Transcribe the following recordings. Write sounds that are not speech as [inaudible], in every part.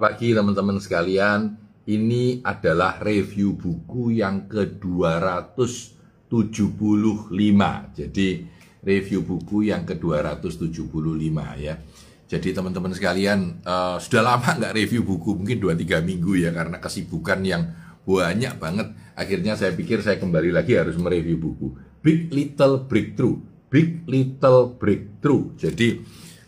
pagi teman-teman sekalian. Ini adalah review buku yang ke-275. Jadi review buku yang ke-275 ya. Jadi teman-teman sekalian uh, sudah lama nggak review buku mungkin 2-3 minggu ya karena kesibukan yang banyak banget. Akhirnya saya pikir saya kembali lagi harus mereview buku Big Little Breakthrough. Big Little Breakthrough. Jadi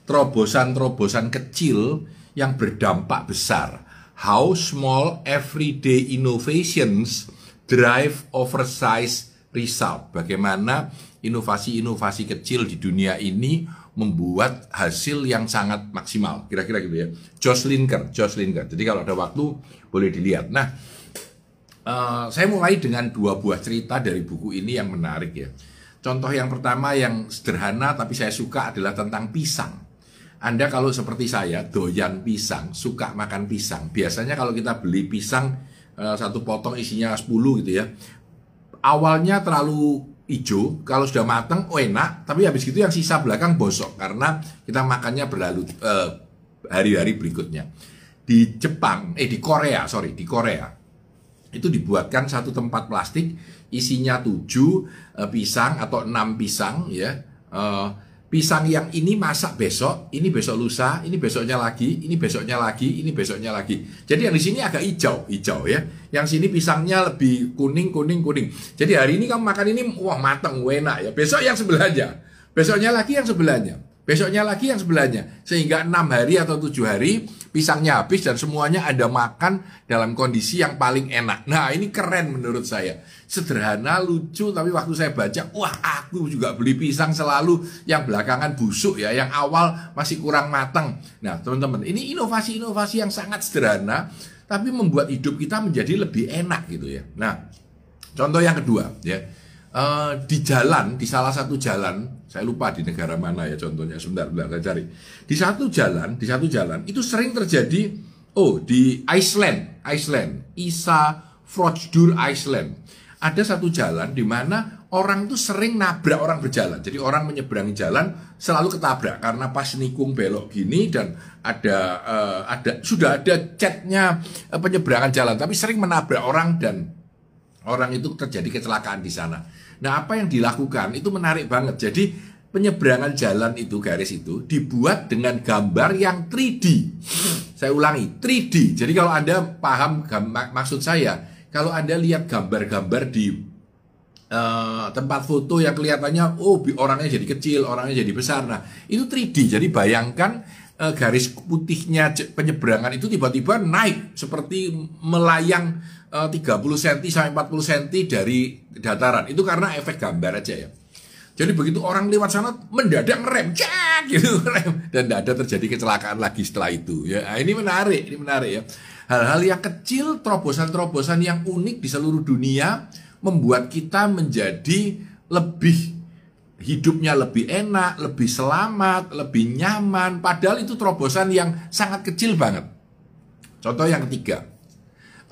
terobosan-terobosan kecil yang berdampak besar. How small everyday innovations drive oversize result. Bagaimana inovasi-inovasi kecil di dunia ini membuat hasil yang sangat maksimal. Kira-kira gitu ya. Josh Linker, Josh Linker. Jadi kalau ada waktu boleh dilihat. Nah, uh, saya mulai dengan dua buah cerita dari buku ini yang menarik ya. Contoh yang pertama yang sederhana tapi saya suka adalah tentang pisang. Anda kalau seperti saya doyan pisang, suka makan pisang. Biasanya kalau kita beli pisang eh, satu potong isinya 10 gitu ya. Awalnya terlalu hijau, kalau sudah matang oh enak, tapi habis itu yang sisa belakang bosok karena kita makannya berlalu eh, hari-hari berikutnya. Di Jepang, eh di Korea, sorry, di Korea itu dibuatkan satu tempat plastik isinya tujuh eh, pisang atau enam pisang ya. Eh, pisang yang ini masak besok, ini besok lusa, ini besoknya lagi, ini besoknya lagi, ini besoknya lagi. Jadi yang di sini agak hijau, hijau ya. Yang sini pisangnya lebih kuning, kuning, kuning. Jadi hari ini kamu makan ini, wah matang, enak ya. Besok yang sebelahnya, besoknya lagi yang sebelahnya. Besoknya lagi yang sebelahnya. Sehingga enam hari atau tujuh hari pisangnya habis dan semuanya Anda makan dalam kondisi yang paling enak. Nah ini keren menurut saya. Sederhana, lucu, tapi waktu saya baca, wah aku juga beli pisang selalu yang belakangan busuk ya, yang awal masih kurang matang. Nah teman-teman, ini inovasi-inovasi yang sangat sederhana, tapi membuat hidup kita menjadi lebih enak gitu ya. Nah, contoh yang kedua ya uh, di jalan, di salah satu jalan, saya lupa di negara mana ya contohnya, sebentar, sebentar saya cari. Di satu jalan, di satu jalan itu sering terjadi, oh di Iceland, Iceland, Isa Frojdur Iceland. Ada satu jalan di mana orang itu sering nabrak orang berjalan. Jadi orang menyeberangi jalan selalu ketabrak karena pas nikung belok gini dan ada uh, ada sudah ada catnya uh, penyeberangan jalan, tapi sering menabrak orang dan orang itu terjadi kecelakaan di sana. Nah, apa yang dilakukan itu menarik banget. Jadi, penyeberangan jalan itu garis itu dibuat dengan gambar yang 3D. Saya ulangi, 3D. Jadi kalau Anda paham mak maksud saya, kalau Anda lihat gambar-gambar di uh, tempat foto yang kelihatannya oh orangnya jadi kecil, orangnya jadi besar. Nah, itu 3D. Jadi bayangkan uh, garis putihnya penyeberangan itu tiba-tiba naik seperti melayang 30 eh, cm sampai 40 cm dari dataran. Itu karena efek gambar aja ya. Jadi begitu orang lewat sana mendadak ngerem, cek gitu [laughs] rem dan tidak ada terjadi kecelakaan lagi setelah itu ya. Nah, ini menarik, ini menarik ya. Hal-hal yang kecil, terobosan-terobosan yang unik di seluruh dunia membuat kita menjadi lebih hidupnya lebih enak, lebih selamat, lebih nyaman. Padahal itu terobosan yang sangat kecil banget. Contoh yang ketiga,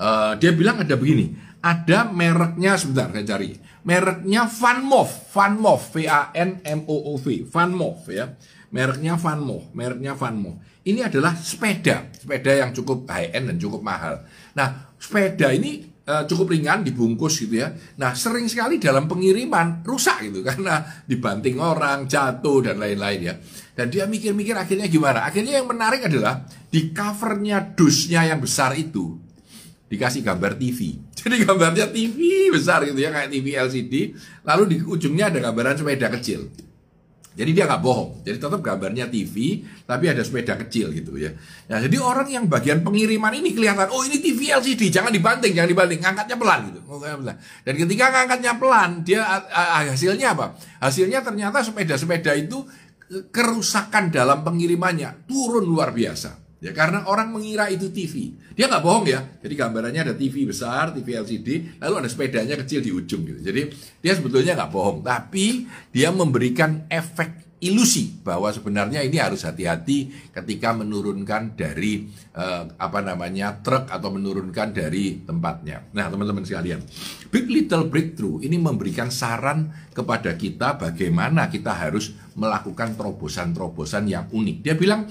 Uh, dia bilang ada begini, ada mereknya sebentar saya cari. Mereknya Vanmov, Vanmov, V A N M O O V, Vanmov ya. Mereknya Vanmov, mereknya Vanmov. Ini adalah sepeda, sepeda yang cukup high end dan cukup mahal. Nah, sepeda ini uh, cukup ringan dibungkus gitu ya. Nah, sering sekali dalam pengiriman rusak gitu [laughs] karena dibanting orang, jatuh dan lain-lain ya. Dan dia mikir-mikir akhirnya gimana? Akhirnya yang menarik adalah di covernya dusnya yang besar itu dikasih gambar TV. [laughs] Jadi gambarnya TV besar gitu ya, kayak TV LCD. Lalu di ujungnya ada gambaran sepeda kecil. Jadi dia nggak bohong. Jadi tetap gambarnya TV, tapi ada sepeda kecil gitu ya. Nah, jadi orang yang bagian pengiriman ini kelihatan, oh ini TV LCD, jangan dibanting, jangan dibanting, ngangkatnya pelan gitu. Dan ketika ngangkatnya pelan, dia hasilnya apa? Hasilnya ternyata sepeda-sepeda itu kerusakan dalam pengirimannya turun luar biasa. Ya karena orang mengira itu TV. Dia nggak bohong ya. Jadi gambarannya ada TV besar, TV LCD, lalu ada sepedanya kecil di ujung gitu. Jadi dia sebetulnya nggak bohong, tapi dia memberikan efek ilusi bahwa sebenarnya ini harus hati-hati ketika menurunkan dari eh, apa namanya truk atau menurunkan dari tempatnya. Nah, teman-teman sekalian, Big Little Breakthrough ini memberikan saran kepada kita bagaimana kita harus melakukan terobosan-terobosan yang unik. Dia bilang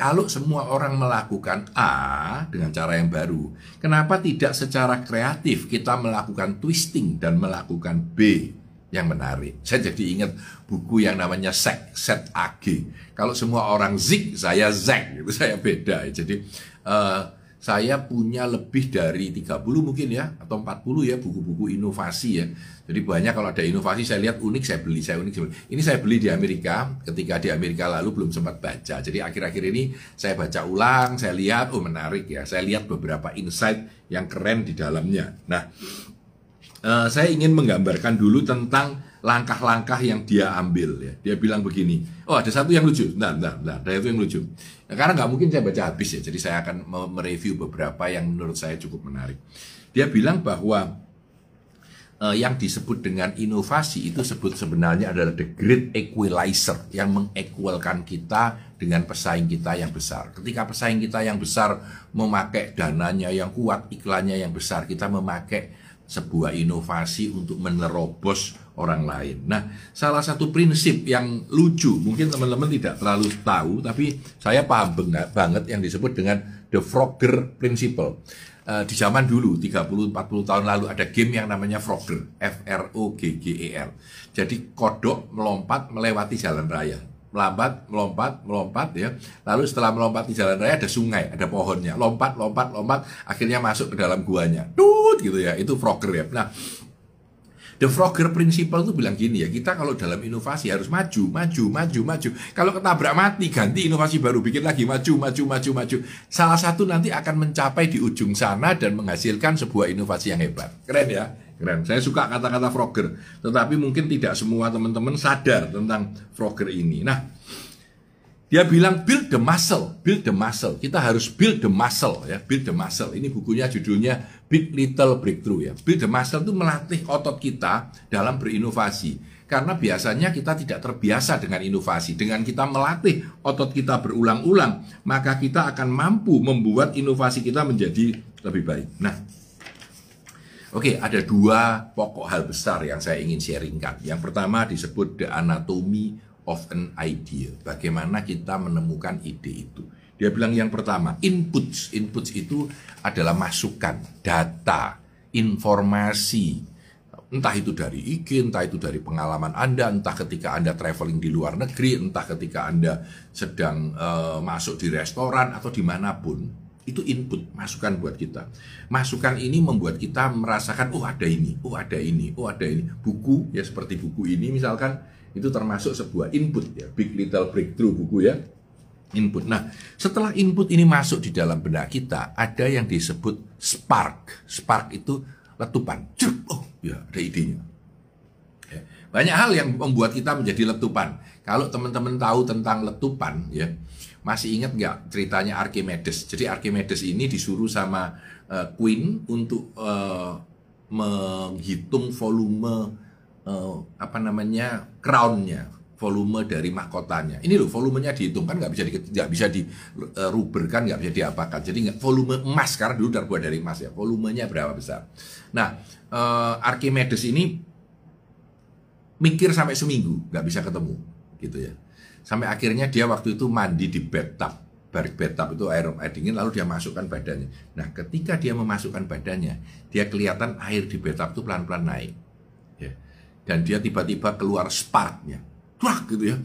kalau semua orang melakukan A dengan cara yang baru, kenapa tidak secara kreatif kita melakukan twisting dan melakukan B yang menarik? Saya jadi ingat buku yang namanya Set, Set AG. Kalau semua orang zig, saya zag, itu saya beda. Jadi uh, saya punya lebih dari 30 mungkin ya atau 40 ya buku-buku inovasi ya. Jadi banyak kalau ada inovasi saya lihat unik saya beli, saya unik. Ini saya beli di Amerika ketika di Amerika lalu belum sempat baca. Jadi akhir-akhir ini saya baca ulang, saya lihat oh menarik ya. Saya lihat beberapa insight yang keren di dalamnya. Nah, uh, saya ingin menggambarkan dulu tentang langkah-langkah yang dia ambil ya. Dia bilang begini, oh ada satu yang lucu, nah, nah, nah, ada itu yang lucu. Nah, karena nggak mungkin saya baca habis ya, jadi saya akan mereview beberapa yang menurut saya cukup menarik. Dia bilang bahwa uh, yang disebut dengan inovasi itu sebut sebenarnya adalah the great equalizer yang mengequalkan kita dengan pesaing kita yang besar. Ketika pesaing kita yang besar memakai dananya yang kuat, iklannya yang besar, kita memakai sebuah inovasi untuk menerobos orang lain. Nah, salah satu prinsip yang lucu, mungkin teman-teman tidak terlalu tahu, tapi saya paham banget yang disebut dengan the Frogger Principle. Uh, di zaman dulu 30-40 tahun lalu ada game yang namanya Frogger, F R O G G E. Jadi kodok melompat melewati jalan raya melambat, melompat, melompat ya. Lalu setelah melompat di jalan raya ada sungai, ada pohonnya. Lompat, lompat, lompat, akhirnya masuk ke dalam guanya. Tut gitu ya. Itu Frogger ya. Nah, The Frogger Principle itu bilang gini ya, kita kalau dalam inovasi harus maju, maju, maju, maju. Kalau ketabrak mati, ganti inovasi baru, bikin lagi maju, maju, maju, maju. Salah satu nanti akan mencapai di ujung sana dan menghasilkan sebuah inovasi yang hebat. Keren ya? Keren. Saya suka kata-kata Frogger, tetapi mungkin tidak semua teman-teman sadar tentang Frogger ini. Nah, dia bilang build the muscle, build the muscle. Kita harus build the muscle ya, build the muscle. Ini bukunya judulnya Big Little Breakthrough ya. Build the muscle itu melatih otot kita dalam berinovasi. Karena biasanya kita tidak terbiasa dengan inovasi. Dengan kita melatih otot kita berulang-ulang, maka kita akan mampu membuat inovasi kita menjadi lebih baik. Nah, Oke, ada dua pokok hal besar yang saya ingin sharingkan. Yang pertama disebut the anatomy of an idea. Bagaimana kita menemukan ide itu. Dia bilang yang pertama, inputs. Inputs itu adalah masukan, data, informasi. Entah itu dari IG, entah itu dari pengalaman Anda, entah ketika Anda traveling di luar negeri, entah ketika Anda sedang uh, masuk di restoran atau di mana pun itu input masukan buat kita masukan ini membuat kita merasakan oh ada ini oh ada ini oh ada ini buku ya seperti buku ini misalkan itu termasuk sebuah input ya big little breakthrough buku ya input. Nah setelah input ini masuk di dalam benak kita ada yang disebut spark. Spark itu letupan. Oh ya ada idenya. Ya. banyak hal yang membuat kita menjadi letupan. Kalau teman-teman tahu tentang letupan ya masih ingat nggak ceritanya Archimedes? Jadi Archimedes ini disuruh sama uh, Queen untuk uh, menghitung volume uh, apa namanya crownnya, volume dari mahkotanya. Ini loh volumenya dihitung kan nggak bisa di, nggak bisa diruberkan, nggak bisa diapakan. Jadi nggak volume emas karena dulu terbuat dari emas ya. Volumenya berapa besar? Nah uh, Archimedes ini mikir sampai seminggu nggak bisa ketemu gitu ya Sampai akhirnya dia waktu itu mandi di bathtub. Barik bathtub itu air, air dingin lalu dia masukkan badannya. Nah ketika dia memasukkan badannya, dia kelihatan air di bathtub itu pelan-pelan naik. Ya. Dan dia tiba-tiba keluar sparknya. Wah gitu ya.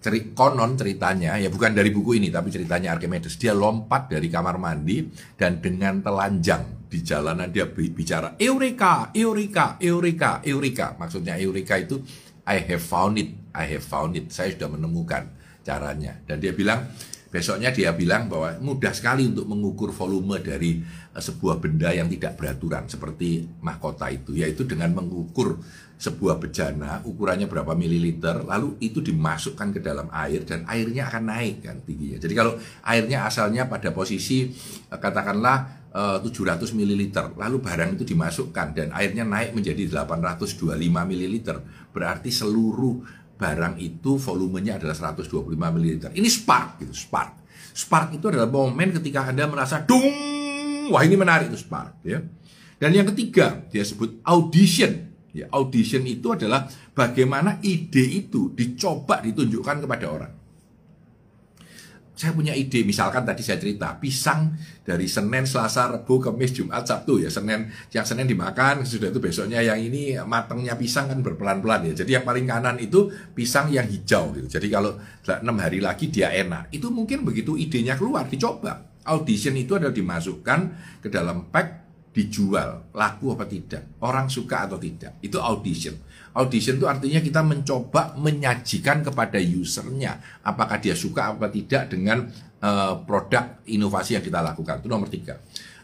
Ceri, konon ceritanya, ya bukan dari buku ini, tapi ceritanya Archimedes. Dia lompat dari kamar mandi dan dengan telanjang di jalanan dia bicara Eureka, Eureka, Eureka, Eureka. Maksudnya Eureka itu I have found it I have found it. Saya sudah menemukan caranya. Dan dia bilang, besoknya dia bilang bahwa mudah sekali untuk mengukur volume dari uh, sebuah benda yang tidak beraturan seperti mahkota itu, yaitu dengan mengukur sebuah bejana ukurannya berapa mililiter, lalu itu dimasukkan ke dalam air dan airnya akan naik kan tingginya. Jadi kalau airnya asalnya pada posisi uh, katakanlah 700 ml lalu barang itu dimasukkan dan airnya naik menjadi 825 ml berarti seluruh barang itu volumenya adalah 125 ml. Ini spark gitu, spark. Spark itu adalah momen ketika Anda merasa dung, wah ini menarik itu spark ya. Dan yang ketiga, dia sebut audition. Ya, audition itu adalah bagaimana ide itu dicoba ditunjukkan kepada orang. saya punya ide, misalkan tadi saya cerita, pisang dari Senin, Selasa, Rabu, Kamis, Jumat, Sabtu ya. Senin, yang Senin dimakan, sudah itu besoknya yang ini matangnya pisang kan berpelan-pelan ya. Jadi yang paling kanan itu pisang yang hijau gitu. Jadi kalau enam hari lagi dia enak. Itu mungkin begitu idenya keluar, dicoba. Audition itu adalah dimasukkan ke dalam pack, dijual, laku apa tidak, orang suka atau tidak. Itu audition. Audition itu artinya kita mencoba menyajikan kepada usernya apakah dia suka apa tidak dengan uh, produk inovasi yang kita lakukan. Itu nomor tiga.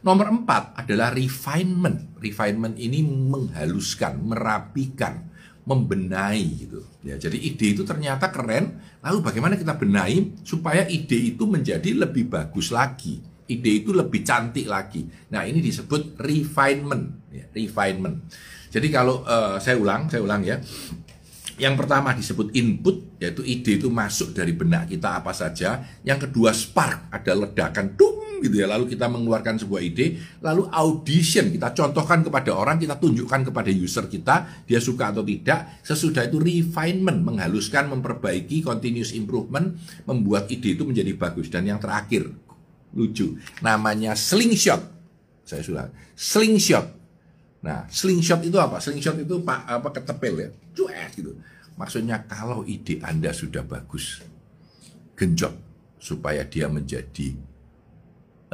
Nomor empat adalah refinement. Refinement ini menghaluskan, merapikan, membenahi gitu. Ya, jadi ide itu ternyata keren. Lalu bagaimana kita benahi supaya ide itu menjadi lebih bagus lagi ide itu lebih cantik lagi. Nah, ini disebut refinement, ya, refinement. Jadi kalau uh, saya ulang, saya ulang ya. Yang pertama disebut input, yaitu ide itu masuk dari benak kita apa saja. Yang kedua spark, ada ledakan, dung gitu ya. Lalu kita mengeluarkan sebuah ide. Lalu audition, kita contohkan kepada orang, kita tunjukkan kepada user kita, dia suka atau tidak. Sesudah itu refinement, menghaluskan, memperbaiki, continuous improvement, membuat ide itu menjadi bagus. Dan yang terakhir, lucu, namanya slingshot. Saya sudah slingshot Nah, slingshot itu apa? Slingshot itu pak apa ketepel ya, cuek gitu. Maksudnya kalau ide Anda sudah bagus, genjot supaya dia menjadi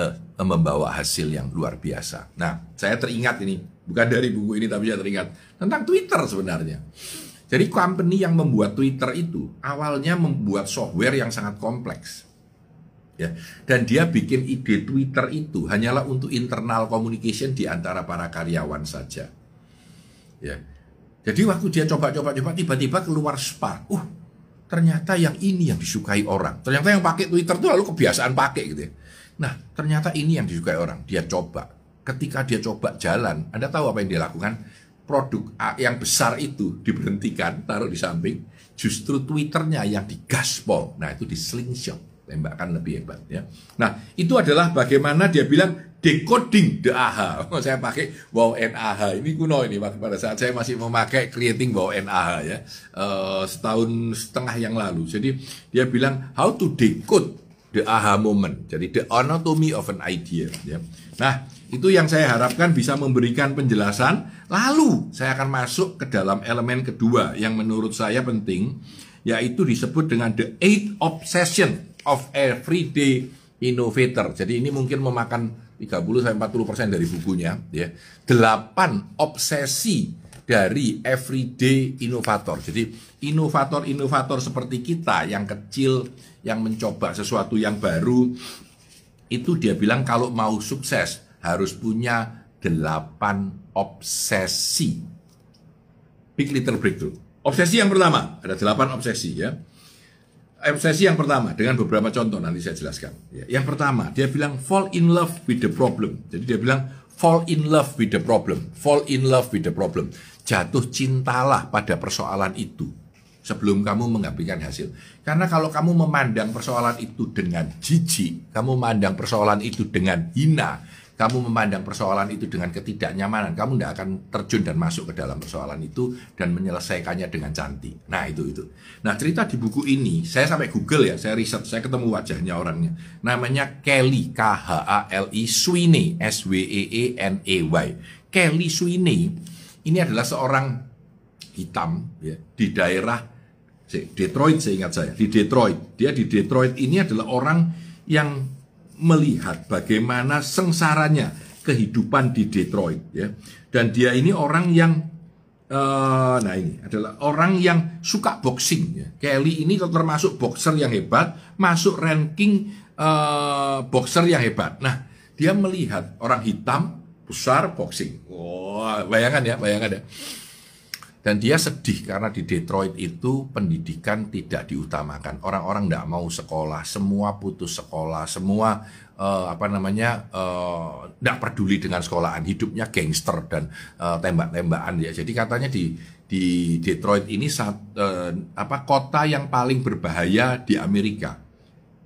uh, membawa hasil yang luar biasa. Nah, saya teringat ini bukan dari buku ini tapi saya teringat tentang Twitter sebenarnya. Jadi company yang membuat Twitter itu awalnya membuat software yang sangat kompleks ya. Dan dia bikin ide Twitter itu hanyalah untuk internal communication di antara para karyawan saja. Ya. Jadi waktu dia coba-coba coba tiba-tiba keluar spark. Uh ternyata yang ini yang disukai orang. Ternyata yang pakai Twitter itu lalu kebiasaan pakai gitu ya. Nah ternyata ini yang disukai orang. Dia coba. Ketika dia coba jalan anda tahu apa yang dia lakukan? Produk A yang besar itu diberhentikan taruh di samping. Justru Twitternya yang digaspol. Nah itu di slingshot tembakan lebih hebat ya. Nah, itu adalah bagaimana dia bilang decoding the AHA. [laughs] Saya pakai wow NAH. Ini kuno ini pada saat saya masih memakai creating wow NAH ya. Uh, setahun setengah yang lalu. Jadi dia bilang how to decode the AHA moment. Jadi the anatomy of an idea ya. Nah, itu yang saya harapkan bisa memberikan penjelasan. Lalu saya akan masuk ke dalam elemen kedua yang menurut saya penting yaitu disebut dengan the eight obsession of Everyday Innovator. Jadi ini mungkin memakan 30 sampai 40 persen dari bukunya, ya. Delapan obsesi dari everyday inovator. Jadi inovator-inovator seperti kita yang kecil, yang mencoba sesuatu yang baru, itu dia bilang kalau mau sukses harus punya delapan obsesi. Big Little Breakthrough. Obsesi yang pertama, ada delapan obsesi ya obsesi yang pertama dengan beberapa contoh nanti saya jelaskan. Ya, yang pertama, dia bilang fall in love with the problem. Jadi dia bilang fall in love with the problem. Fall in love with the problem. Jatuh cintalah pada persoalan itu sebelum kamu mengambilkan hasil. Karena kalau kamu memandang persoalan itu dengan jijik, kamu memandang persoalan itu dengan hina, kamu memandang persoalan itu dengan ketidaknyamanan, kamu tidak akan terjun dan masuk ke dalam persoalan itu dan menyelesaikannya dengan cantik. Nah itu itu. Nah cerita di buku ini, saya sampai Google ya, saya riset, saya ketemu wajahnya orangnya. Namanya Kelly K H A L I Sweeney S W E E N E Y. Kelly Sweeney ini adalah seorang hitam ya, di daerah Detroit saya ingat saya di Detroit. Dia di Detroit ini adalah orang yang melihat bagaimana sengsaranya kehidupan di Detroit ya. Dan dia ini orang yang uh, nah ini adalah orang yang suka boxing ya. Kelly ini termasuk boxer yang hebat, masuk ranking uh, boxer yang hebat. Nah, dia melihat orang hitam besar boxing. Wah, wow, bayangan ya, bayangan ya. Dan dia sedih karena di Detroit itu pendidikan tidak diutamakan. Orang-orang tidak mau sekolah, semua putus sekolah, semua uh, apa namanya tidak uh, peduli dengan sekolahan, hidupnya gangster dan uh, tembak-tembakan ya. Jadi katanya di di Detroit ini saat, uh, apa kota yang paling berbahaya di Amerika.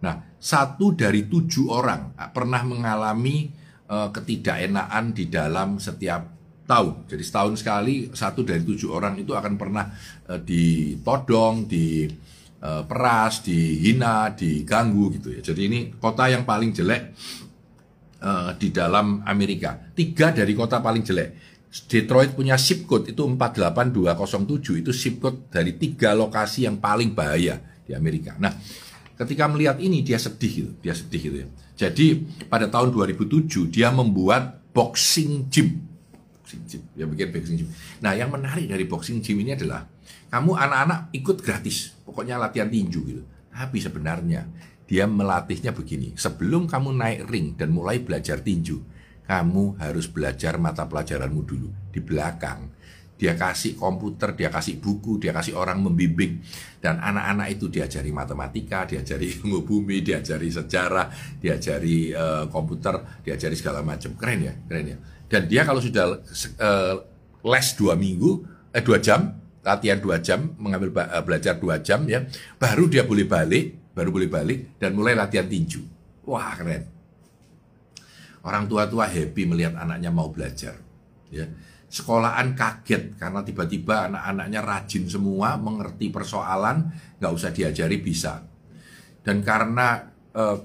Nah, satu dari tujuh orang pernah mengalami uh, ketidakenaan di dalam setiap tahun. Jadi setahun sekali satu dari tujuh orang itu akan pernah uh, ditodong, di uh, peras, dihina, diganggu gitu ya. Jadi ini kota yang paling jelek uh, di dalam Amerika. Tiga dari kota paling jelek. Detroit punya zip code itu 48207 itu zip code dari tiga lokasi yang paling bahaya di Amerika. Nah, ketika melihat ini dia sedih gitu, dia sedih gitu ya. Jadi pada tahun 2007 dia membuat boxing gym. Boxing gym, ya bikin boxing gym. Nah, yang menarik dari boxing gym ini adalah kamu anak-anak ikut gratis, pokoknya latihan tinju gitu. Tapi sebenarnya dia melatihnya begini, sebelum kamu naik ring dan mulai belajar tinju, kamu harus belajar mata pelajaranmu dulu di belakang. Dia kasih komputer, dia kasih buku, dia kasih orang membimbing. Dan anak-anak itu diajari matematika, diajari ilmu bumi, diajari sejarah, diajari uh, komputer, diajari segala macam. Keren ya, keren ya. Dan dia kalau sudah uh, les dua minggu, eh dua jam, latihan dua jam, mengambil uh, belajar dua jam ya, baru dia boleh balik, baru boleh balik dan mulai latihan tinju. Wah keren. Orang tua-tua happy melihat anaknya mau belajar. Ya. Sekolahan kaget karena tiba-tiba anak-anaknya rajin semua, mengerti persoalan, nggak usah diajari bisa. Dan karena eh,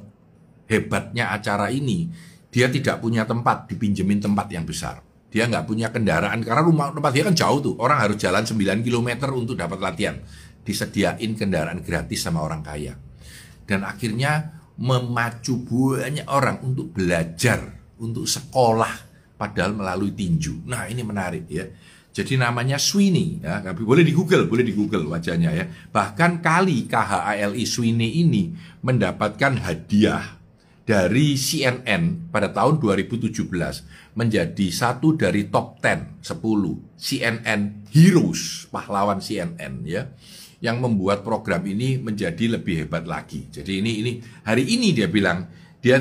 hebatnya acara ini, dia tidak punya tempat, dipinjemin tempat yang besar. Dia nggak punya kendaraan karena rumah tempat dia kan jauh tuh. Orang harus jalan 9 km untuk dapat latihan. Disediain kendaraan gratis sama orang kaya. Dan akhirnya memacu banyak orang untuk belajar, untuk sekolah, padahal melalui tinju. Nah ini menarik ya. Jadi namanya Sweeney ya, boleh di Google, boleh di Google wajahnya ya. Bahkan kali KHALI Sweeney ini mendapatkan hadiah dari CNN pada tahun 2017 menjadi satu dari top 10 10 CNN Heroes pahlawan CNN ya yang membuat program ini menjadi lebih hebat lagi. Jadi ini ini hari ini dia bilang dia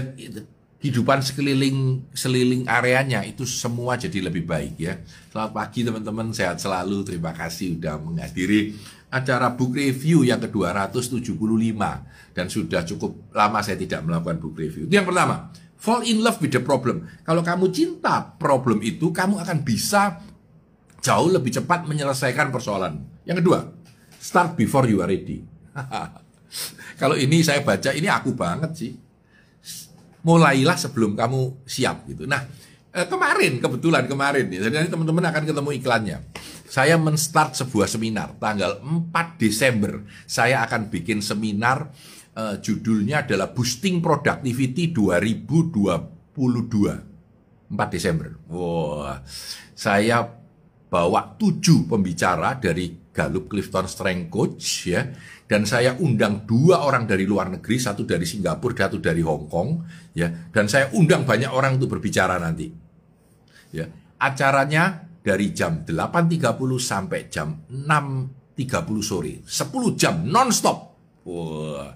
hidupan sekeliling seliling areanya itu semua jadi lebih baik ya. Selamat pagi teman-teman, sehat selalu. Terima kasih sudah menghadiri acara book review yang ke-275 dan sudah cukup lama saya tidak melakukan book review. Itu yang pertama, fall in love with the problem. Kalau kamu cinta problem itu, kamu akan bisa jauh lebih cepat menyelesaikan persoalan. Yang kedua, Start before you are ready. [laughs] Kalau ini saya baca, ini aku banget sih. Mulailah sebelum kamu siap gitu. Nah, eh, kemarin kebetulan kemarin jadi teman-teman akan ketemu iklannya. Saya menstart sebuah seminar tanggal 4 Desember. Saya akan bikin seminar eh, judulnya adalah Boosting Productivity 2022. 4 Desember. Wah, saya bawa tujuh pembicara dari Gallup Clifton Strength Coach ya dan saya undang dua orang dari luar negeri satu dari Singapura satu dari Hong Kong ya dan saya undang banyak orang untuk berbicara nanti ya acaranya dari jam 8.30 sampai jam 6.30 sore. 10 jam nonstop. Wah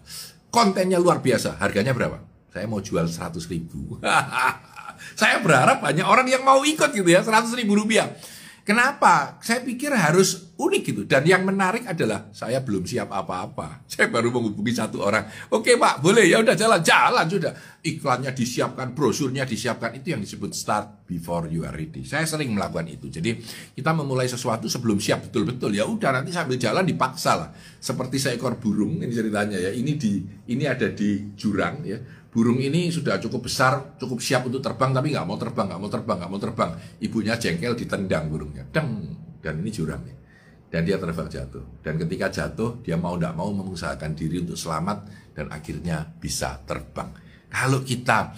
kontennya luar biasa. Harganya berapa? Saya mau jual 100 ribu. [laughs] Saya berharap banyak orang yang mau ikut gitu ya 100 ribu rupiah Kenapa? Saya pikir harus unik gitu. Dan yang menarik adalah saya belum siap apa-apa. [laughs] Saya baru menghubungi satu orang. Oke Pak, boleh ya udah jalan, jalan sudah. Iklannya disiapkan, brosurnya disiapkan. Itu yang disebut start before you are ready. Saya sering melakukan itu. Jadi kita memulai sesuatu sebelum siap betul-betul. Ya udah nanti sambil jalan dipaksa lah. Seperti seekor burung ini ceritanya ya. Ini di ini ada di jurang ya burung ini sudah cukup besar, cukup siap untuk terbang, tapi nggak mau terbang, nggak mau terbang, nggak mau terbang. Ibunya jengkel ditendang burungnya, deng, dan ini jurang nih. Dan dia terbang jatuh. Dan ketika jatuh, dia mau tidak mau mengusahakan diri untuk selamat dan akhirnya bisa terbang. Kalau kita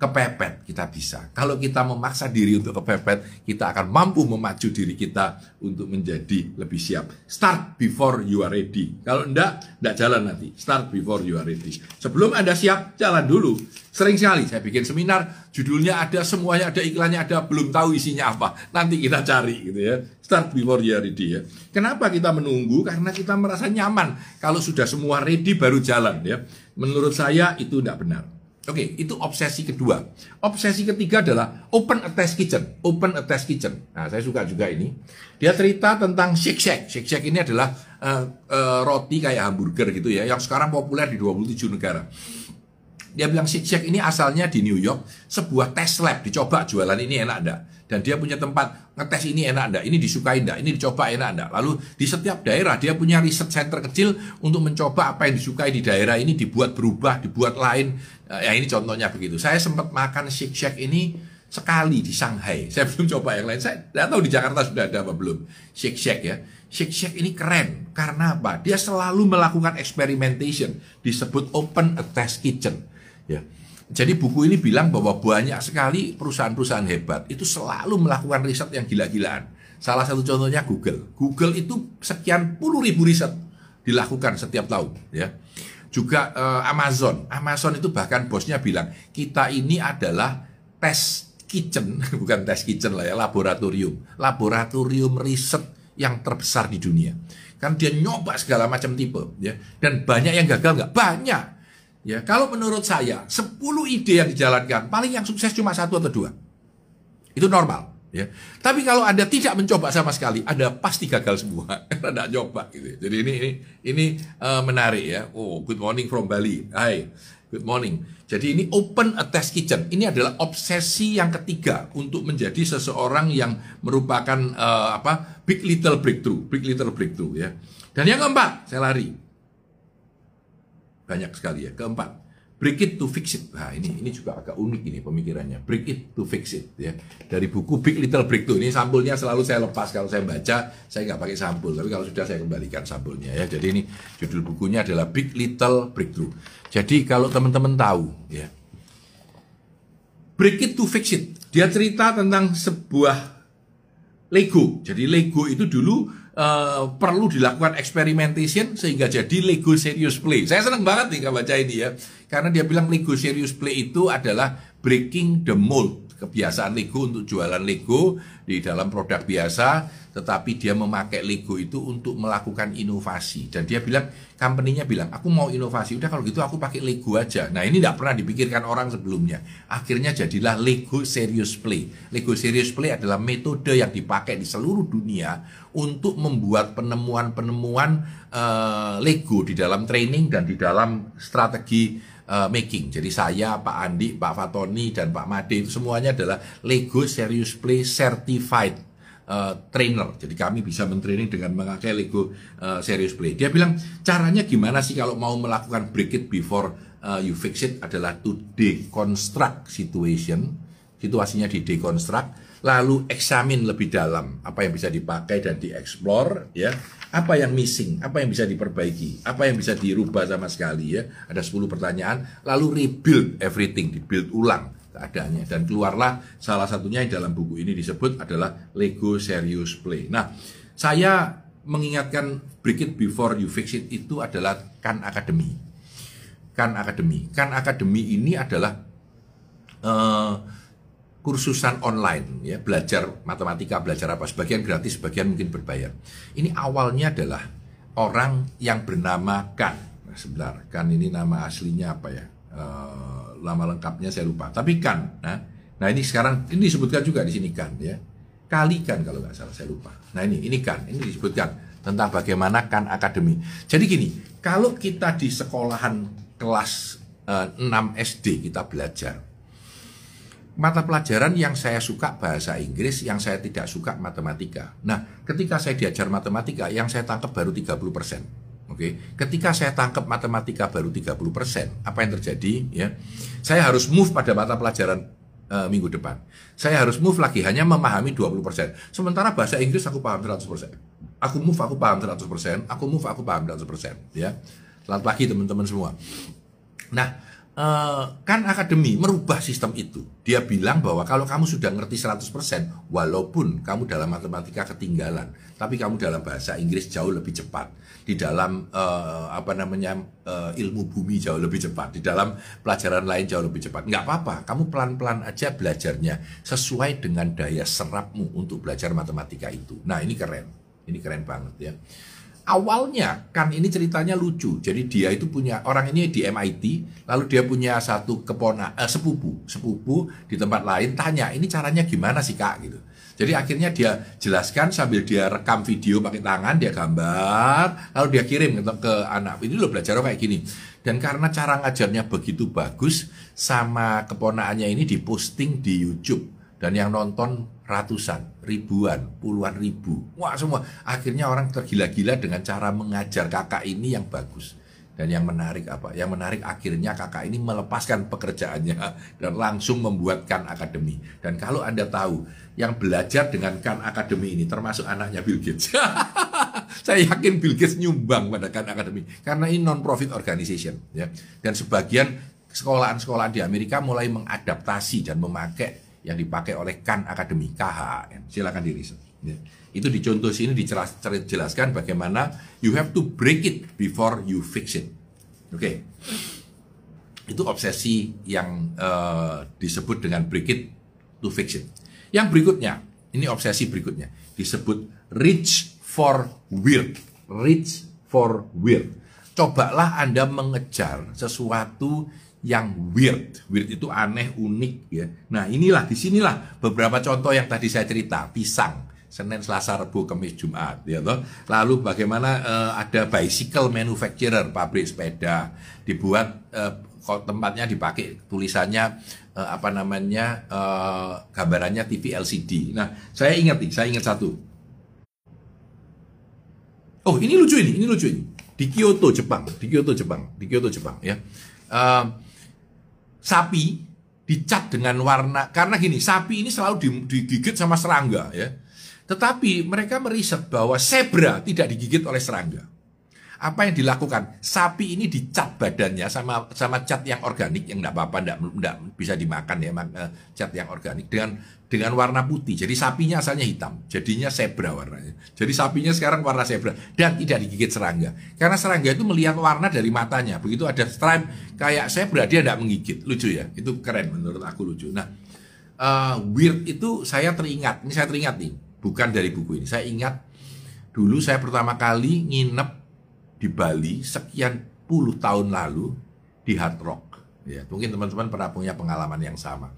kepepet kita bisa. Kalau kita memaksa diri untuk kepepet, kita akan mampu memacu diri kita untuk menjadi lebih siap. Start before you are ready. Kalau enggak, enggak jalan nanti. Start before you are ready. Sebelum Anda siap, jalan dulu. Sering sekali saya bikin seminar, judulnya ada, semuanya ada, iklannya ada, belum tahu isinya apa. Nanti kita cari gitu ya. Start before you are ready ya. Kenapa kita menunggu? Karena kita merasa nyaman. Kalau sudah semua ready baru jalan ya. Menurut saya itu tidak benar. Oke, itu obsesi kedua. Obsesi ketiga adalah open a test kitchen. Open a test kitchen. Nah, saya suka juga ini. Dia cerita tentang Shake Shack. Shake Shack ini adalah uh, uh, roti kayak hamburger gitu ya, yang sekarang populer di 27 negara. Dia bilang Shake Shack ini asalnya di New York, sebuah test lab, dicoba jualan ini enak enggak. Dan dia punya tempat ngetes ini enak enggak, ini disukai enggak, ini dicoba enak enggak. Lalu di setiap daerah dia punya riset center kecil untuk mencoba apa yang disukai di daerah ini dibuat berubah, dibuat lain. Eh, ya ini contohnya begitu. Saya sempat makan Shake Shack ini sekali di Shanghai. Saya [laughs] belum coba yang lain. Saya tidak tahu di Jakarta sudah ada apa belum. Shake Shack ya. Shake Shack ini keren. Karena apa? Dia selalu melakukan experimentation. Disebut open a test kitchen. Ya. Jadi buku ini bilang bahwa banyak sekali perusahaan-perusahaan hebat itu selalu melakukan riset yang gila-gilaan. Salah satu contohnya Google. Google itu sekian puluh ribu riset dilakukan setiap tahun. Ya. Juga uh, Amazon. Amazon itu bahkan bosnya bilang kita ini adalah tes kitchen, [laughs] bukan tes kitchen lah ya, laboratorium. Laboratorium riset yang terbesar di dunia. Kan dia nyoba segala macam tipe, ya. Dan banyak yang gagal nggak? Banyak. Ya, kalau menurut saya 10 ide yang dijalankan, paling yang sukses cuma satu atau dua. Itu normal, ya. Tapi kalau Anda tidak mencoba sama sekali, Anda pasti gagal semua [laughs] karena tidak coba gitu. Jadi ini ini ini uh, menarik ya. Oh, good morning from Bali. Hai. Good morning. Jadi ini open a test kitchen. Ini adalah obsesi yang ketiga untuk menjadi seseorang yang merupakan uh, apa big little breakthrough, big little breakthrough ya. Dan yang keempat, saya lari. Banyak sekali ya. Keempat, break it to fix it. Nah ini ini juga agak unik ini pemikirannya. Break it to fix it ya. Dari buku Big Little Breakthrough. Ini sampulnya selalu saya lepas kalau saya baca, saya nggak pakai sampul. Tapi kalau sudah saya kembalikan sampulnya ya. Jadi ini judul bukunya adalah Big Little Breakthrough. Jadi kalau teman-teman tahu ya. Break it to fix it. Dia cerita tentang sebuah Lego. Jadi Lego itu dulu uh, perlu dilakukan experimentation sehingga jadi Lego Serious Play. Saya senang banget nih baca ini ya. Karena dia bilang Lego Serious Play itu adalah breaking the mold kebiasaan Lego untuk jualan Lego di dalam produk biasa, tetapi dia memakai Lego itu untuk melakukan inovasi. Dan dia bilang, company-nya bilang, aku mau inovasi, udah kalau gitu aku pakai Lego aja. Nah ini tidak pernah dipikirkan orang sebelumnya. Akhirnya jadilah Lego Serious Play. Lego Serious Play adalah metode yang dipakai di seluruh dunia untuk membuat penemuan-penemuan uh, Lego di dalam training dan di dalam strategi uh, making. Jadi saya, Pak Andi, Pak Fatoni, dan Pak Made itu semuanya adalah Lego Serious Play Certified uh, Trainer. Jadi kami bisa mentraining dengan memakai Lego uh, Serious Play. Dia bilang caranya gimana sih kalau mau melakukan break it before uh, you fix it adalah to deconstruct situation. Situasinya di deconstruct, lalu examine lebih dalam apa yang bisa dipakai dan dieksplor, ya apa yang missing, apa yang bisa diperbaiki, apa yang bisa dirubah sama sekali ya. Ada 10 pertanyaan, lalu rebuild everything, dibuild ulang keadaannya dan keluarlah salah satunya yang dalam buku ini disebut adalah Lego Serious Play. Nah, saya mengingatkan break it before you fix it itu adalah kan akademi. Kan akademi. Kan akademi ini adalah uh, kursusan online ya belajar matematika belajar apa sebagian gratis sebagian mungkin berbayar. Ini awalnya adalah orang yang bernama Kan. Nah, sebentar Kan ini nama aslinya apa ya? E, nama lengkapnya saya lupa tapi Kan nah. Nah ini sekarang ini disebutkan juga di sini Kan ya. Kali kan kalau nggak salah saya lupa. Nah ini ini Kan ini disebutkan tentang bagaimana Kan Akademi. Jadi gini kalau kita di sekolahan kelas e, 6 SD kita belajar mata pelajaran yang saya suka bahasa Inggris, yang saya tidak suka matematika. Nah, ketika saya diajar matematika, yang saya tangkap baru 30%. Oke, okay? ketika saya tangkap matematika baru 30%, apa yang terjadi? Ya, saya harus move pada mata pelajaran uh, minggu depan. Saya harus move lagi hanya memahami 20%. Sementara bahasa Inggris aku paham 100%. Aku move aku paham 100%, aku move aku paham 100%, ya. Selamat pagi teman-teman semua. Nah, Eh, kan akademi merubah sistem itu. Dia bilang bahwa kalau kamu sudah ngerti 100%, walaupun kamu dalam matematika ketinggalan, tapi kamu dalam bahasa Inggris jauh lebih cepat. Di dalam uh, apa namanya uh, ilmu bumi jauh lebih cepat. Di dalam pelajaran lain jauh lebih cepat. Nggak apa-apa, kamu pelan-pelan aja belajarnya sesuai dengan daya serapmu untuk belajar matematika itu. Nah, ini keren. Ini keren banget ya awalnya kan ini ceritanya lucu. Jadi dia itu punya orang ini di MIT, lalu dia punya satu kepona eh, sepupu, sepupu di tempat lain tanya, "Ini caranya gimana sih, Kak?" gitu. Jadi akhirnya dia jelaskan sambil dia rekam video pakai tangan, dia gambar, lalu dia kirim ke, anak. Ini lo belajar kayak gini. Dan karena cara ngajarnya begitu bagus, sama keponaannya ini diposting di YouTube. Dan yang nonton ratusan, ribuan, puluhan ribu. Wah semua. Akhirnya orang tergila-gila dengan cara mengajar kakak ini yang bagus. Dan yang menarik apa? Yang menarik akhirnya kakak ini melepaskan pekerjaannya [laughs] dan langsung membuatkan akademi. Dan kalau Anda tahu, yang belajar dengan Khan Academy ini termasuk anaknya Bill Gates. [laughs] Saya yakin Bill Gates nyumbang pada Khan Academy karena ini non profit organization ya. Dan sebagian sekolahan-sekolahan di Amerika mulai mengadaptasi dan memakai yang dipakai oleh Khan Academy KHAN. Silakan diriset. Ya. Itu di contoh sini dijelaskan bagaimana you have to break it before you fix it. Oke. Okay. Itu obsesi yang uh, disebut dengan break it to fix it. Yang berikutnya, ini obsesi berikutnya, disebut reach for weird. Reach for weird. Cobalah Anda mengejar sesuatu yang weird. Weird itu aneh, unik ya. Nah, inilah di sinilah beberapa contoh yang tadi saya cerita, pisang. Senin, Selasa, Rabu, Kamis, Jumat, ya toh. Lalu bagaimana uh, ada bicycle manufacturer, pabrik sepeda, dibuat uh, tempatnya dipakai tulisannya uh, apa namanya uh, gambarannya TV LCD. Nah, saya ingat nih, saya ingat satu. Oh, ini lucu ini, ini lucu ini. Di Kyoto, Jepang, di Kyoto, Jepang, di Kyoto, Jepang, ya. Uh, sapi dicat dengan warna karena gini, sapi ini selalu digigit sama serangga, ya. Tetapi mereka meriset bahwa zebra tidak digigit oleh serangga apa yang dilakukan? Sapi ini dicat badannya sama sama cat yang organik yang tidak apa-apa, tidak tidak bisa dimakan ya, uh, cat yang organik dengan dengan warna putih. Jadi sapinya asalnya hitam, jadinya zebra warnanya. Jadi sapinya sekarang warna zebra dan tidak digigit serangga. Karena serangga itu melihat warna dari matanya. Begitu ada stripe kayak zebra dia tidak menggigit. Lucu ya, itu keren menurut aku lucu. Nah, uh, weird itu saya teringat, ini saya teringat nih, bukan dari buku ini. Saya ingat dulu saya pertama kali nginep di Bali sekian puluh tahun lalu di Hard Rock. Ya, mungkin teman-teman pernah punya pengalaman yang sama.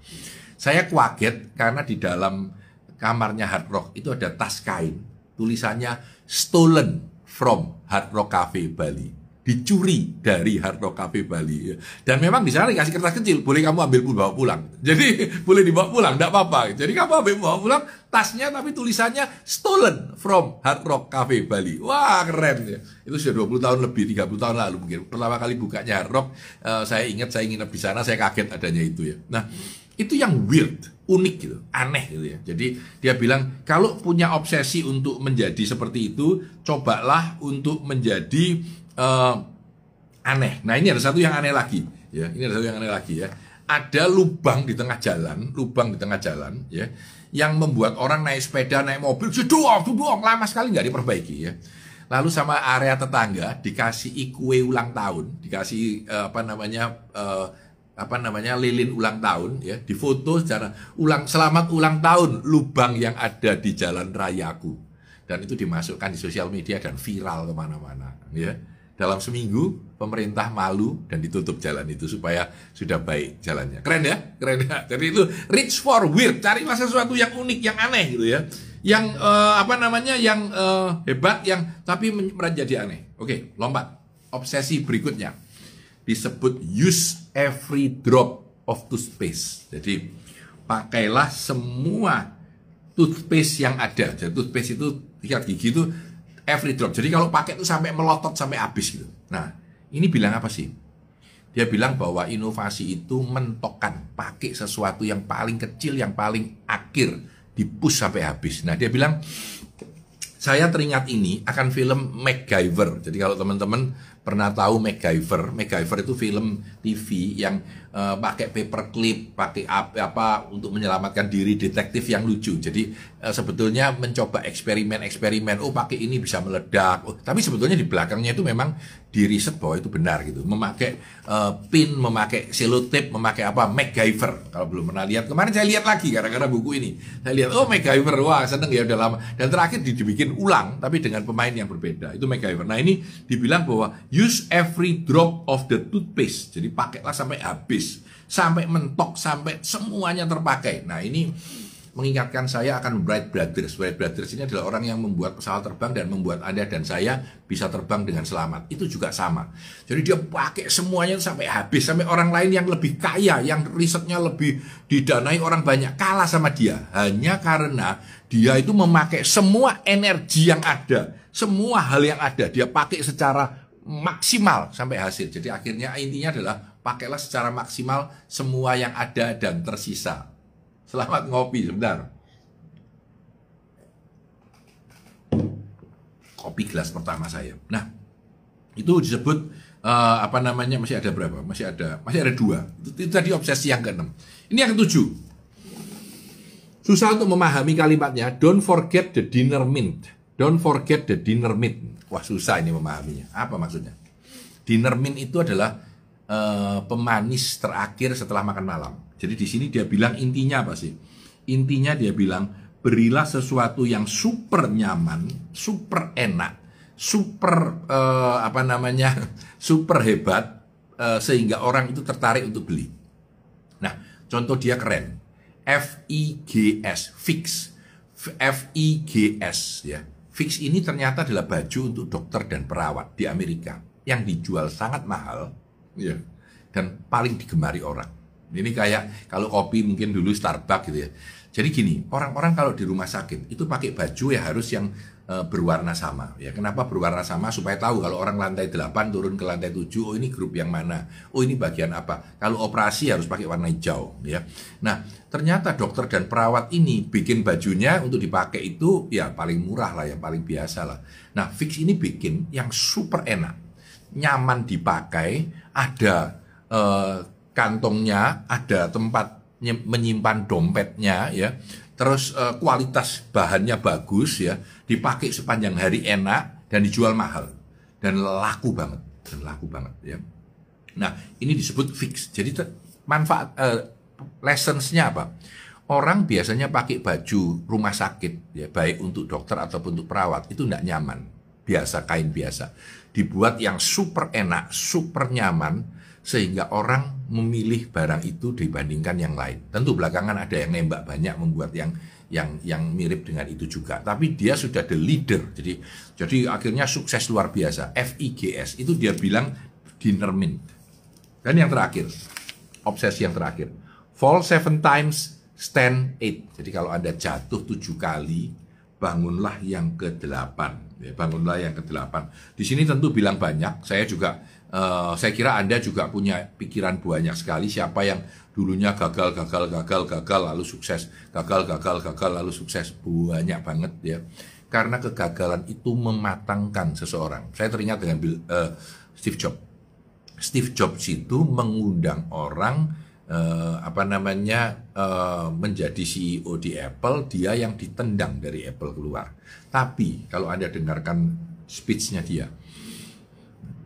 Saya kaget karena di dalam kamarnya Hard Rock itu ada tas kain tulisannya stolen from Hard Rock Cafe Bali dicuri dari Hard Rock Cafe Bali. Dan memang di sana dikasih kertas kecil, boleh kamu ambil pun bawa pulang. [laughs] Jadi boleh dibawa pulang, tidak apa-apa. Jadi kamu ambil bawa pulang tasnya tapi tulisannya stolen from Hard Rock Cafe Bali. Wah keren ya. Itu sudah 20 tahun lebih, 30 tahun lalu mungkin. Pertama kali bukanya Hard Rock, uh, saya ingat saya ingin di sana, saya kaget adanya itu ya. Nah itu yang weird, unik gitu, aneh gitu ya. Jadi dia bilang kalau punya obsesi untuk menjadi seperti itu, cobalah untuk menjadi uh, aneh. Nah ini ada satu yang aneh lagi, ya. Ini ada satu yang aneh lagi ya. Ada lubang di tengah jalan, lubang di tengah jalan, ya, yang membuat orang naik sepeda, naik mobil, jedong, jedong, lama sekali nggak diperbaiki, ya. Lalu sama area tetangga dikasih kue ulang tahun, dikasih uh, apa namanya uh, apa namanya lilin ulang tahun ya difoto secara ulang selamat ulang tahun lubang yang ada di jalan rayaku dan itu dimasukkan di sosial media dan viral ke mana-mana ya dalam seminggu pemerintah malu dan ditutup jalan itu supaya sudah baik jalannya. Keren ya? Keren ya? Jadi itu reach for weird, cari sesuatu yang unik, yang aneh gitu ya. Yang uh, apa namanya? Yang uh, hebat yang tapi menjadi aneh. Oke, lompat. Obsesi berikutnya disebut use every drop of toothpaste. Jadi pakailah semua toothpaste yang ada. Jadi toothpaste itu sikat gigi itu every drop. Jadi kalau pakai itu sampai melotot sampai habis gitu. Nah, ini bilang apa sih? Dia bilang bahwa inovasi itu mentokkan, pakai sesuatu yang paling kecil, yang paling akhir, dipush sampai habis. Nah, dia bilang saya teringat ini akan film MacGyver. Jadi kalau teman-teman pernah tahu MacGyver, MacGyver itu film TV yang uh, pakai paperclip, pakai apa, apa untuk menyelamatkan diri detektif yang lucu. Jadi uh, sebetulnya mencoba eksperimen-eksperimen, oh pakai ini bisa meledak. Oh, tapi sebetulnya di belakangnya itu memang di riset bahwa itu benar gitu. Memakai uh, pin, memakai selotip, memakai apa MacGyver. Kalau belum pernah lihat, kemarin saya lihat lagi gara-gara buku ini. Saya lihat, oh MacGyver, wah seneng ya udah lama. Dan terakhir dibikin ulang, tapi dengan pemain yang berbeda. Itu MacGyver. Nah ini dibilang bahwa use every drop of the toothpaste. Jadi pakailah sampai habis, sampai mentok, sampai semuanya terpakai. Nah ini mengingatkan saya akan Bright Brothers. Bright Brothers ini adalah orang yang membuat pesawat terbang dan membuat Anda dan saya bisa terbang dengan selamat. Itu juga sama. Jadi dia pakai semuanya sampai habis. Sampai orang lain yang lebih kaya, yang risetnya lebih didanai orang banyak, kalah sama dia. Hanya karena dia itu memakai semua energi yang ada. Semua hal yang ada. Dia pakai secara maksimal sampai hasil. Jadi akhirnya intinya adalah pakailah secara maksimal semua yang ada dan tersisa Selamat ngopi sebentar. Kopi gelas pertama saya. Nah, itu disebut uh, apa namanya masih ada berapa? Masih ada masih ada dua. Itu, itu tadi obsesi yang keenam. Ini yang ketujuh. Susah untuk memahami kalimatnya. Don't forget the dinner mint. Don't forget the dinner mint. Wah susah ini memahaminya. Apa maksudnya? Dinner mint itu adalah uh, pemanis terakhir setelah makan malam. Jadi di sini dia bilang intinya apa sih? Intinya dia bilang berilah sesuatu yang super nyaman, super enak, super uh, apa namanya, [laughs] super hebat uh, sehingga orang itu tertarik untuk beli. Nah, contoh dia keren. F I G S fix. F I G S ya. Fix ini ternyata adalah baju untuk dokter dan perawat di Amerika yang dijual sangat mahal ya dan paling digemari orang. Ini kayak kalau kopi mungkin dulu Starbucks gitu ya. Jadi gini, orang-orang kalau di rumah sakit itu pakai baju ya harus yang e, berwarna sama. Ya, kenapa berwarna sama? Supaya tahu kalau orang lantai 8 turun ke lantai 7, oh ini grup yang mana? Oh ini bagian apa? Kalau operasi harus pakai warna hijau, ya. Nah, ternyata dokter dan perawat ini bikin bajunya untuk dipakai itu ya paling murah lah, yang paling biasa lah. Nah, fix ini bikin yang super enak, nyaman dipakai, ada eh, kantongnya, ada tempat menyimpan dompetnya ya. Terus uh, kualitas bahannya bagus ya, dipakai sepanjang hari enak dan dijual mahal dan laku banget dan laku banget ya. Nah, ini disebut fix. Jadi manfaat uh, lessonsnya apa? Orang biasanya pakai baju rumah sakit ya, baik untuk dokter ataupun untuk perawat itu tidak nyaman. Biasa kain biasa. Dibuat yang super enak, super nyaman sehingga orang memilih barang itu dibandingkan yang lain. Tentu belakangan ada yang nembak banyak membuat yang yang yang mirip dengan itu juga. Tapi dia sudah the leader. Jadi jadi akhirnya sukses luar biasa. FIGS itu dia bilang dinner mint. Dan yang terakhir, obsesi yang terakhir. Fall seven times, stand eight. Jadi kalau Anda jatuh tujuh kali, bangunlah yang ke delapan. Ya, bangunlah yang ke delapan. Di sini tentu bilang banyak. Saya juga Uh, saya kira Anda juga punya pikiran banyak sekali siapa yang dulunya gagal, gagal, gagal, gagal, lalu sukses, gagal, gagal, gagal, lalu sukses. Banyak banget ya. Karena kegagalan itu mematangkan seseorang. Saya teringat dengan uh, Steve Jobs. Steve Jobs itu mengundang orang uh, apa namanya uh, menjadi CEO di Apple, dia yang ditendang dari Apple keluar. Tapi kalau Anda dengarkan speechnya dia,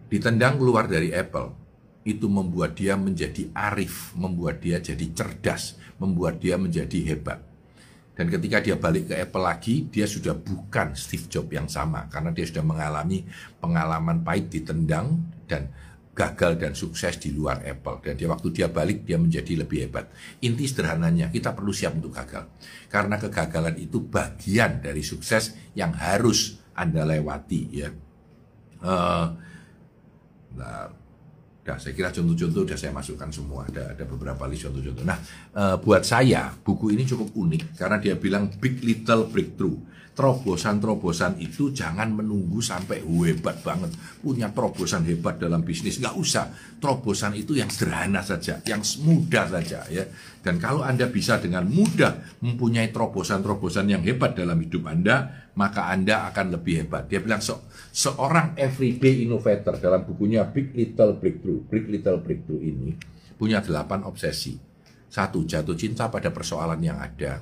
ditendang keluar dari Apple itu membuat dia menjadi arif, membuat dia jadi cerdas, membuat dia menjadi hebat. Dan ketika dia balik ke Apple lagi, dia sudah bukan Steve Jobs yang sama karena dia sudah mengalami pengalaman pahit ditendang dan gagal dan sukses di luar Apple. Dan dia waktu dia balik dia menjadi lebih hebat. Inti sederhananya kita perlu siap untuk gagal. Karena kegagalan itu bagian dari sukses yang harus Anda lewati ya. Uh, Nah, saya kira contoh-contoh sudah saya masukkan semua. Ada ada beberapa list contoh-contoh. Nah, e, buat saya buku ini cukup unik karena dia bilang big little breakthrough terobosan-terobosan itu jangan menunggu sampai hebat banget. Punya terobosan hebat dalam bisnis nggak usah. Terobosan itu yang sederhana saja yang mudah saja ya. Dan kalau anda bisa dengan mudah mempunyai terobosan-terobosan yang hebat dalam hidup anda maka anda akan lebih hebat. Dia bilang so, seorang everyday innovator dalam bukunya Big Little Breakthrough Big Little Breakthrough ini punya delapan obsesi. Satu jatuh cinta pada persoalan yang ada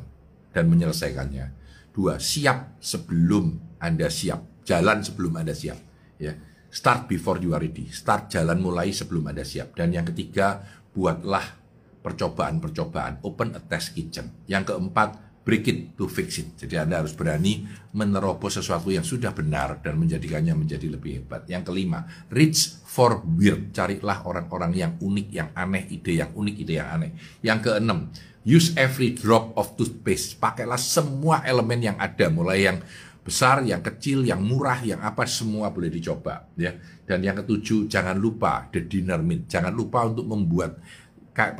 dan menyelesaikannya Dua, siap sebelum Anda siap. Jalan sebelum Anda siap. Ya. Start before you are ready. Start jalan mulai sebelum Anda siap. Dan yang ketiga, buatlah percobaan-percobaan. Open a test kitchen. Yang keempat, break it to fix it. Jadi Anda harus berani menerobos sesuatu yang sudah benar dan menjadikannya menjadi lebih hebat. Yang kelima, reach for weird. Carilah orang-orang yang unik, yang aneh, ide yang unik, ide yang aneh. Yang keenam, use every drop of toothpaste. Pakailah semua elemen yang ada, mulai yang besar, yang kecil, yang murah, yang apa semua boleh dicoba ya. Dan yang ketujuh, jangan lupa the dinner meat. Jangan lupa untuk membuat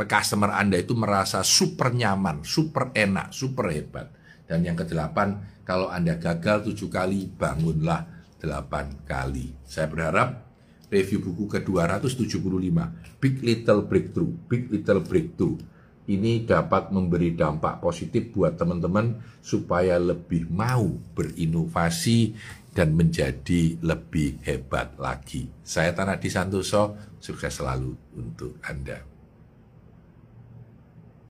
customer Anda itu merasa super nyaman, super enak, super hebat. Dan yang kedelapan, kalau Anda gagal tujuh kali, bangunlah delapan kali. Saya berharap review buku ke-275, Big Little Breakthrough, Big Little Breakthrough, ini dapat memberi dampak positif buat teman-teman supaya lebih mau berinovasi dan menjadi lebih hebat lagi. Saya Tanadi Santoso, sukses selalu untuk Anda.